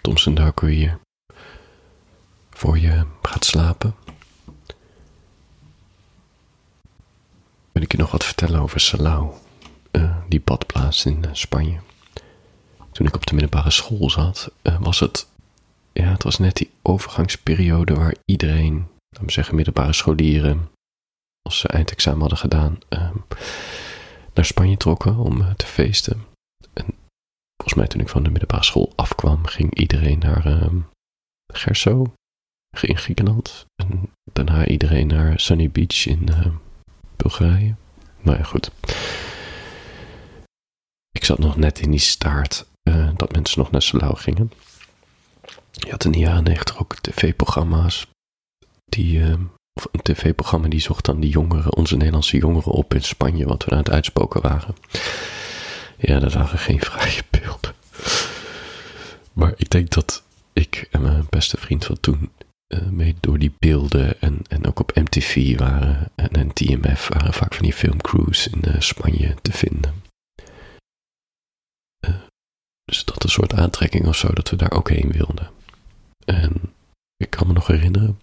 Thompson Darko hier. Voor je gaat slapen. Wil ik je nog wat vertellen over Salau, uh, die badplaats in uh, Spanje. Toen ik op de middelbare school zat, uh, was het, ja, het was net die overgangsperiode waar iedereen, laten we zeggen middelbare scholieren, als ze eindexamen hadden gedaan, naar Spanje trokken om te feesten. En volgens mij toen ik van de middelbare school afkwam, ging iedereen naar um, Gerso in Griekenland. En daarna iedereen naar Sunny Beach in uh, Bulgarije. Maar ja, goed. Ik zat nog net in die staart uh, dat mensen nog naar Salau gingen. Je had in de jaren negentig ook tv-programma's die... Uh, of een tv-programma die zocht dan die jongeren, onze Nederlandse jongeren op in Spanje, wat we aan het uitspoken waren. Ja, dat waren geen beelden. Maar ik denk dat ik en mijn beste vriend van toen uh, mee door die beelden en, en ook op MTV waren en, en TMF waren vaak van die filmcrews in uh, Spanje te vinden. Uh, dus dat een soort aantrekking of zo dat we daar ook heen wilden. En ik kan me nog herinneren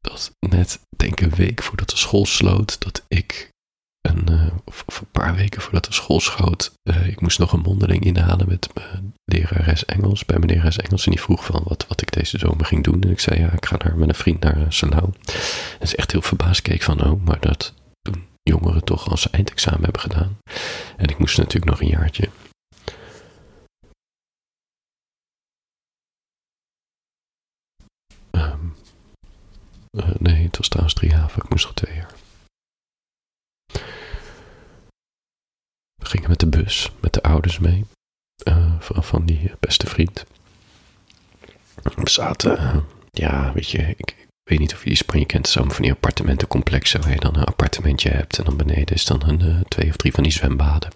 dat net, denk een week voordat de school sloot, dat ik een, uh, of, een paar weken voordat de school schoot, uh, ik moest nog een mondeling inhalen met mijn lerares Engels, bij mijn lerares Engels. En die vroeg van wat, wat ik deze zomer ging doen. En ik zei, ja, ik ga naar, met een vriend naar Salau. En ze echt heel verbaasd keek van, oh, maar dat doen jongeren toch als ze eindexamen hebben gedaan. En ik moest natuurlijk nog een jaartje. Um, nee, het was trouwens drie jaar, ik moest nog twee jaar. Met de bus, met de ouders mee, uh, van, van die beste vriend. We zaten, uh, ja, weet je, ik, ik, weet niet of je Spanje kent, zo van die appartementencomplexen waar je dan een appartementje hebt en dan beneden is dan een, uh, twee of drie van die zwembaden.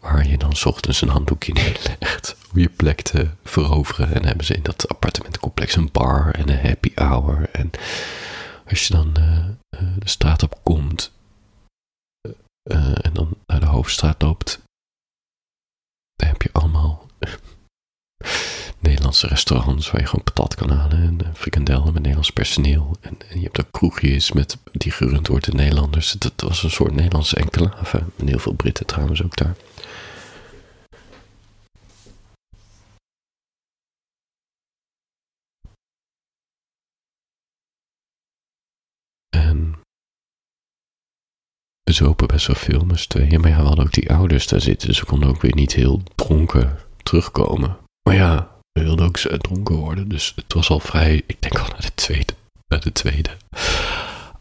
Waar je dan ochtends een handdoekje neerlegt om je plek te veroveren. En dan hebben ze in dat appartementencomplex een bar en een happy hour. En als je dan de straat op komt, en dan hoofdstraat loopt, dan heb je allemaal Nederlandse restaurants waar je gewoon patat kan halen en frikandellen met Nederlands personeel. En, je hebt ook kroegjes met, die gerund wordt in Nederlanders. Dat was een soort Nederlandse enclave. En heel veel Britten trouwens ook daar. We zopen best wel veel met z'n tweeën. Maar ja, we hadden ook die ouders daar zitten. Dus we konden ook weer niet heel dronken terugkomen. Maar ja, we wilden ook dronken worden. Dus het was al vrij, ik denk al naar de tweede, naar de tweede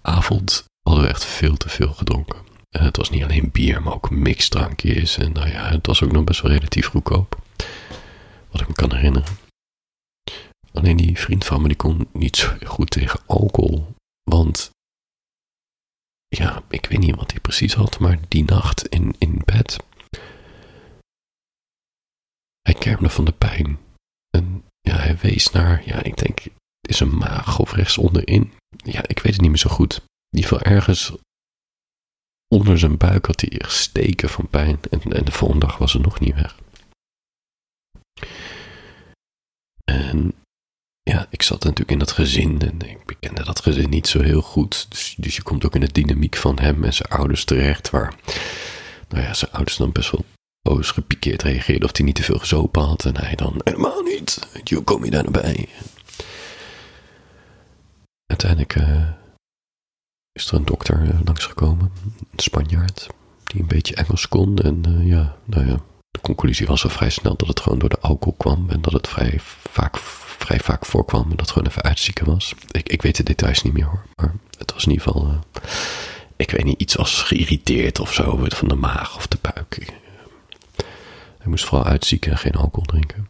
avond hadden we echt veel te veel gedronken. En het was niet alleen bier, maar ook mixdrankjes. En nou ja, het was ook nog best wel relatief goedkoop. Wat ik me kan herinneren. Alleen die vriend van me, die kon niet zo goed tegen alcohol. Want ja, ik weet niet wat hij precies had, maar die nacht in, in bed. Hij kermde van de pijn. En ja, hij wees naar, ja, ik denk, is een maag of rechts onderin. Ja, ik weet het niet meer zo goed. Die viel ergens onder zijn buik had hij steken van pijn. En, en de volgende dag was het nog niet weg. En ik zat natuurlijk in dat gezin en ik bekende dat gezin niet zo heel goed. Dus, dus je komt ook in de dynamiek van hem en zijn ouders terecht, waar nou ja, zijn ouders dan best wel boos gepikeerd reageerden of hij niet te veel gezopen had. En hij dan, helemaal niet, hoe kom je daar naar bij? Uiteindelijk uh, is er een dokter uh, langsgekomen, een Spanjaard, die een beetje Engels kon. En uh, ja, nou ja, conclusie was al vrij snel dat het gewoon door de alcohol kwam en dat het vrij vaak vrij vaak voorkwam en dat gewoon even uitzieken was. Ik, ik weet de details niet meer hoor, maar het was in ieder geval, uh, ik weet niet, iets als geïrriteerd of zo van de maag of de buik. Ik, hij moest vooral uitzieken en geen alcohol drinken.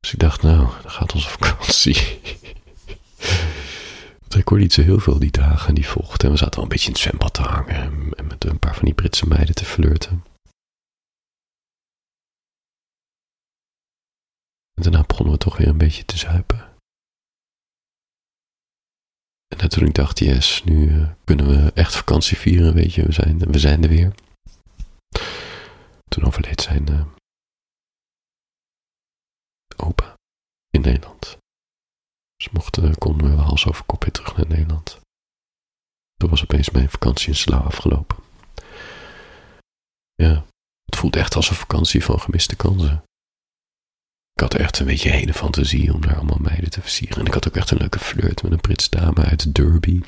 Dus ik dacht, nou, dat gaat onze vakantie. ik hoorde niet zo heel veel die dagen en die volgden. En we zaten wel een beetje in het zwembad te hangen en met een paar van die Britse meiden te flirten. En daarna begonnen we toch weer een beetje te zuipen. En toen ik dacht, yes, nu uh, kunnen we echt vakantie vieren, weet je, we zijn, we zijn er weer. Toen overleed zijn uh, opa in Nederland. Dus mochten, konden we hals over kop weer terug naar Nederland. Toen was opeens mijn vakantie in Slau afgelopen. Ja, het voelt echt als een vakantie van gemiste kansen. Ik had echt een beetje hele fantasie om daar allemaal meiden te versieren. En ik had ook echt een leuke flirt met een Brits dame uit Derby.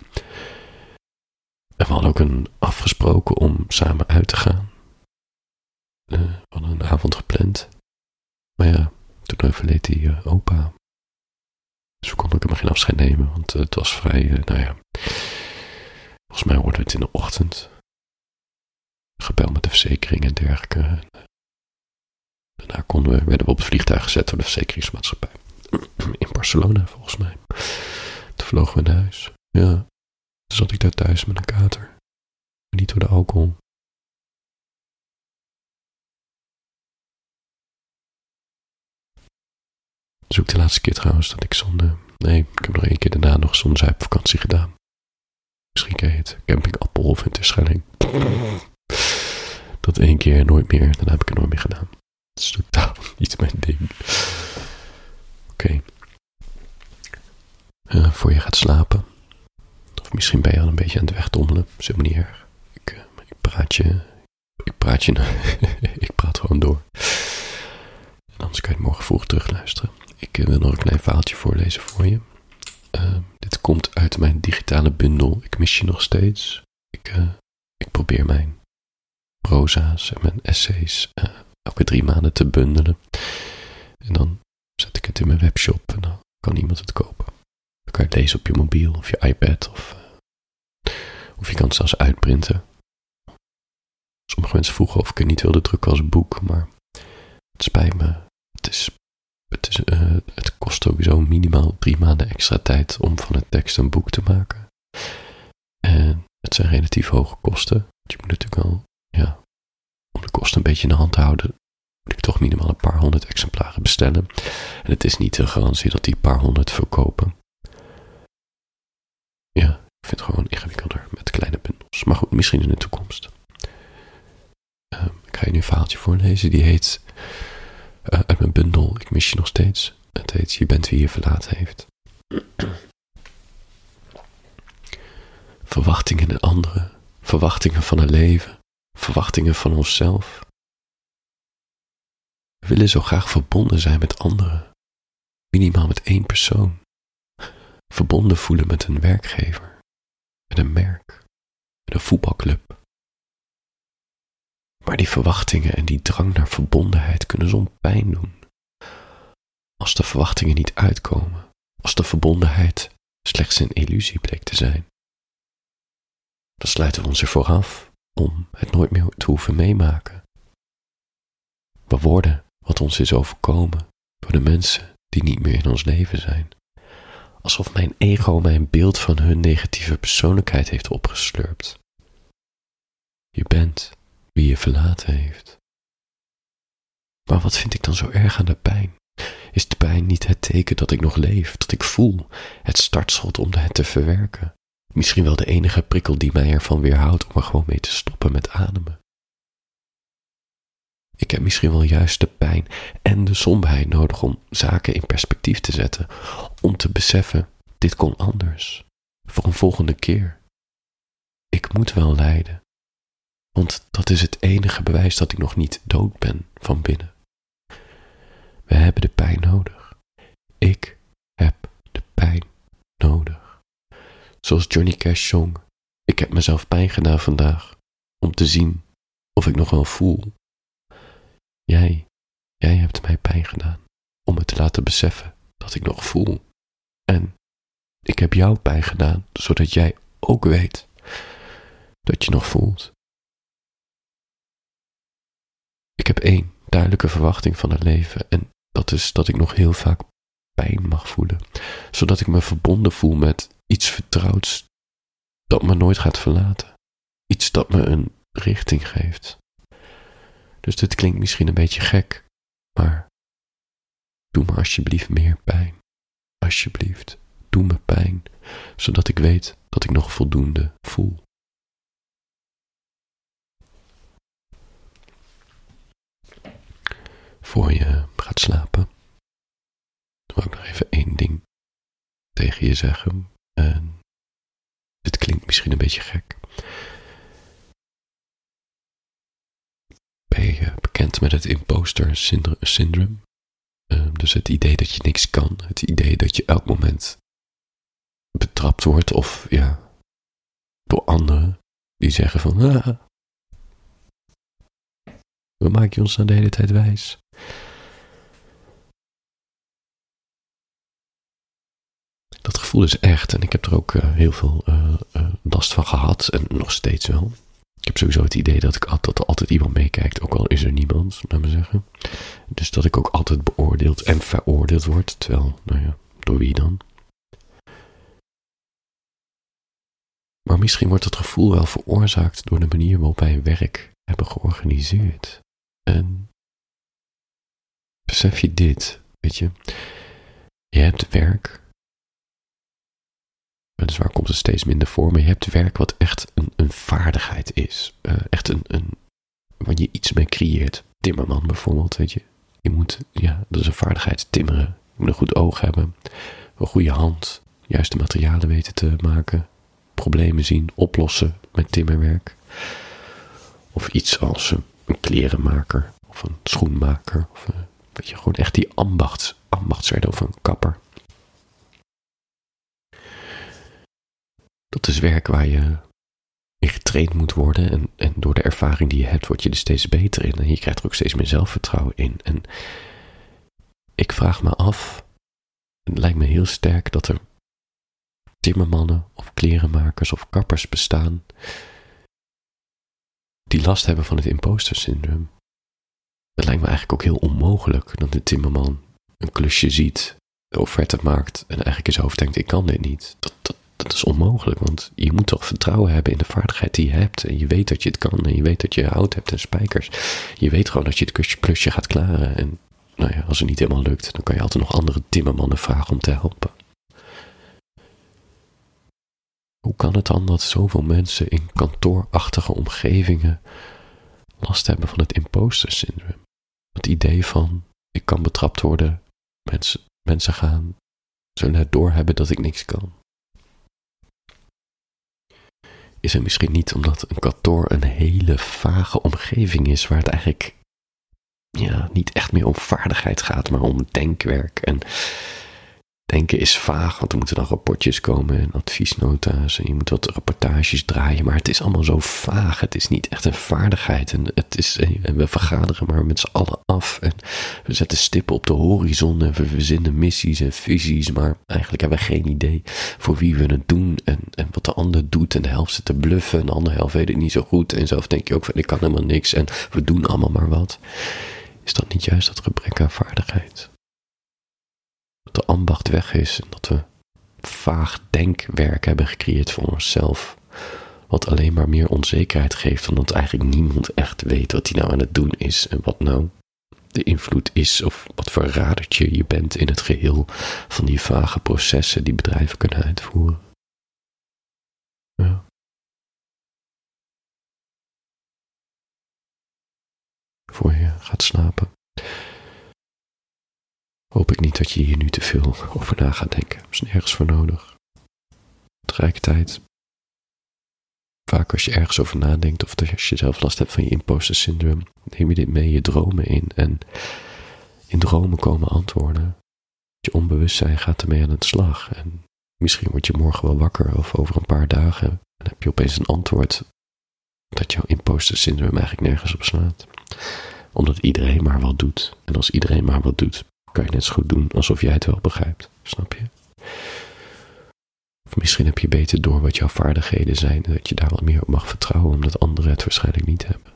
En we hadden ook een afgesproken om samen uit te gaan. Uh, we hadden een avond gepland. Maar ja, toen overleed die uh, opa. Dus we konden ook geen afscheid nemen, want uh, het was vrij, nou ja. Volgens mij hoorden het in de ochtend. Gebeld met de verzekering en dergelijke. Daarna konden we, werden we op het vliegtuig gezet door de verzekeringsmaatschappij. In Barcelona, volgens mij. Toen vlogen we naar huis. Ja, toen zat ik daar thuis met een kater. Niet door de alcohol. Dat is ook de laatste keer trouwens dat ik zonder... Nee, ik heb nog één keer daarna nog zonder zuipvakantie gedaan. Misschien ken het. Camping Appelhof in Terschelling. Dat één keer nooit meer. Daarna heb ik het nooit meer gedaan. Het is totaal niet mijn ding. Oké. Uh, voor je gaat slapen. Of misschien ben je al een beetje aan het wegdommelen. Dat is helemaal niet erg. Ik, uh, ik praat je. Ik praat je. ik praat gewoon door. Anders kan je het morgen vroeg terugluisteren. Ik wil nog een klein verhaaltje voorlezen voor je. Dit komt uit mijn digitale bundel. Ik mis je nog steeds. Ik, ik probeer mijn proza's en mijn essays elke drie maanden te bundelen. En dan zet ik het in mijn webshop en dan kan iemand het kopen. Dan kan je het lezen op je mobiel of je iPad of, of je kan het zelfs uitprinten. Sommige mensen vroegen of ik het niet wilde drukken als boek, maar het spijt me. Het is het, uh, het kost sowieso minimaal drie maanden extra tijd om van een tekst een boek te maken. En het zijn relatief hoge kosten. Je moet natuurlijk de een beetje in de hand te houden, moet ik toch minimaal een paar honderd exemplaren bestellen. En het is niet de garantie dat die paar honderd verkopen. Ja, ik vind het gewoon ingewikkelder met kleine bundels. Maar goed, misschien in de toekomst. Uh, ik ga je nu een verhaaltje voorlezen. Die heet uh, uit mijn bundel Ik mis je nog steeds. Het heet Je bent wie je verlaten heeft. Verwachtingen in anderen, verwachtingen van een leven, verwachtingen van onszelf. We willen zo graag verbonden zijn met anderen, minimaal met één persoon. Verbonden voelen met een werkgever, met een merk, met een voetbalclub, maar die verwachtingen en die drang naar verbondenheid kunnen soms pijn doen. Als de verwachtingen niet uitkomen, als de verbondenheid slechts een illusie bleek te zijn, dan sluiten we ons ervoor af om het nooit meer te hoeven meemaken. We worden wat ons is overkomen door de mensen die niet meer in ons leven zijn. Alsof mijn ego mijn beeld van hun negatieve persoonlijkheid heeft opgeslurpt. Je bent wie je verlaten heeft. Maar wat vind ik dan zo erg aan de pijn? Is de pijn niet het teken dat ik nog leef, dat ik voel, het startschot om het te verwerken? Misschien wel de enige prikkel die mij ervan weerhoudt om er gewoon mee te stoppen met ademen. Ik heb misschien wel juist de pijn en de somberheid nodig om zaken in perspectief te zetten, om te beseffen, dit kon anders, voor een volgende keer. Ik moet wel lijden, want dat is het enige bewijs dat ik nog niet dood ben van binnen. We hebben de pijn nodig. Ik heb de pijn nodig. Zoals Johnny Cash zong: Ik heb mezelf pijn gedaan vandaag om te zien of ik nog wel voel. Jij, jij hebt mij pijn gedaan om me te laten beseffen dat ik nog voel. En ik heb jou pijn gedaan zodat jij ook weet dat je nog voelt. Ik heb één duidelijke verwachting van het leven en dat is dat ik nog heel vaak pijn mag voelen, zodat ik me verbonden voel met iets vertrouwds dat me nooit gaat verlaten, iets dat me een richting geeft. Dus dit klinkt misschien een beetje gek, maar doe me alsjeblieft meer pijn. Alsjeblieft, doe me pijn, zodat ik weet dat ik nog voldoende voel. voor je gaat slapen, wil ik nog even één ding tegen je zeggen. Misschien een beetje gek. Ben je bekend met het imposter syndroom? Ehm, dus het idee dat je niks kan, het idee dat je elk moment betrapt wordt of ja, door anderen die zeggen van ah, we maken ons dan de hele tijd wijs. Dat gevoel is echt en ik heb er ook uh, heel veel uh, uh, last van gehad en nog steeds wel. Ik heb sowieso het idee dat, ik, dat er altijd iemand meekijkt, ook al is er niemand, laat me zeggen. Dus dat ik ook altijd beoordeeld en veroordeeld word, terwijl, nou ja, door wie dan? Maar misschien wordt het gevoel wel veroorzaakt door de manier waarop wij werk hebben georganiseerd. En besef je dit, weet je? Je hebt werk. Weliswaar komt het steeds minder voor, maar je hebt werk wat echt een, een vaardigheid is. Uh, echt een, een, waar je iets mee creëert. Timmerman bijvoorbeeld, weet je. Je moet, ja, dat is een vaardigheid, timmeren. Je moet een goed oog hebben, een goede hand, juiste materialen weten te maken, problemen zien, oplossen met timmerwerk. Of iets als een klerenmaker of een schoenmaker. Of weet je, gewoon echt die ambachts, ambachtswerk of een kapper. Is werk waar je in getraind moet worden. En, en door de ervaring die je hebt, word je er steeds beter in. En je krijgt er ook steeds meer zelfvertrouwen in. En ik vraag me af, het lijkt me heel sterk dat er timmermannen of klerenmakers of kappers bestaan die last hebben van het imposter syndroom. Het lijkt me eigenlijk ook heel onmogelijk dat de timmerman een klusje ziet, de offerte maakt en eigenlijk in zijn hoofd denkt: ik kan dit niet. Dat, dat is onmogelijk, want je moet toch vertrouwen hebben in de vaardigheid die je hebt. En je weet dat je het kan en je weet dat je hout hebt en spijkers. Je weet gewoon dat je het klusje gaat klaren. En nou ja, als het niet helemaal lukt, dan kan je altijd nog andere timmermannen vragen om te helpen. Hoe kan het dan dat zoveel mensen in kantoorachtige omgevingen last hebben van het imposter syndroom? Het idee van ik kan betrapt worden, mensen, mensen gaan zo net doorhebben dat ik niks kan. Is het misschien niet omdat een kantoor een hele vage omgeving is waar het eigenlijk ja, niet echt meer om vaardigheid gaat, maar om denkwerk en Denken is vaag, want er moeten dan rapportjes komen en adviesnota's en je moet wat rapportages draaien, maar het is allemaal zo vaag. Het is niet echt een vaardigheid en, het is, en we vergaderen maar met z'n allen af en we zetten stippen op de horizon en we verzinnen missies en visies, maar eigenlijk hebben we geen idee voor wie we het doen en, en wat de ander doet en de helft zit te bluffen en de andere helft weet het niet zo goed en zelf denk je ook van ik kan helemaal niks en we doen allemaal maar wat. Is dat niet juist dat gebrek aan vaardigheid? De ambacht weg is en dat we vaag denkwerk hebben gecreëerd voor onszelf. Wat alleen maar meer onzekerheid geeft, omdat eigenlijk niemand echt weet wat hij nou aan het doen is en wat nou de invloed is of wat voor radertje je bent in het geheel van die vage processen die bedrijven kunnen uitvoeren. Ja. Voor je gaat slapen hoop ik niet dat je hier nu te veel over na gaat denken. Er is nergens voor nodig. Tegelijkertijd, vaak als je ergens over nadenkt of als je zelf last hebt van je imposter syndroom, neem je dit mee je dromen in. En in dromen komen antwoorden. Je onbewustzijn gaat ermee aan de slag. En misschien word je morgen wel wakker of over een paar dagen en heb je opeens een antwoord dat jouw imposter syndroom eigenlijk nergens op slaat. Omdat iedereen maar wat doet. En als iedereen maar wat doet, kan je net zo goed doen alsof jij het wel begrijpt. Snap je? Of misschien heb je beter door wat jouw vaardigheden zijn dat je daar wat meer op mag vertrouwen, omdat anderen het waarschijnlijk niet hebben.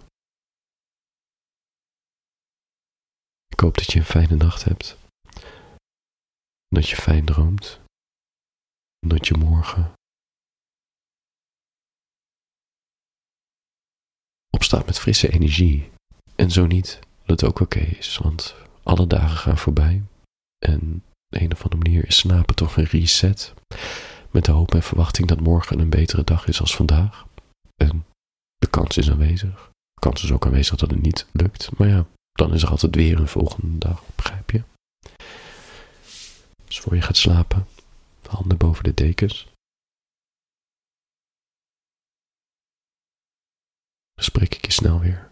Ik hoop dat je een fijne nacht hebt. Dat je fijn droomt. Dat je morgen opstaat met frisse energie. En zo niet, dat ook oké is, want alle dagen gaan voorbij. En de een of andere manier is slapen toch een reset. Met de hoop en verwachting dat morgen een betere dag is als vandaag. En de kans is aanwezig. De kans is ook aanwezig dat het niet lukt. Maar ja, dan is er altijd weer een volgende dag, begrijp je? Dus voor je gaat slapen, handen boven de dekens. Dan spreek ik je snel weer.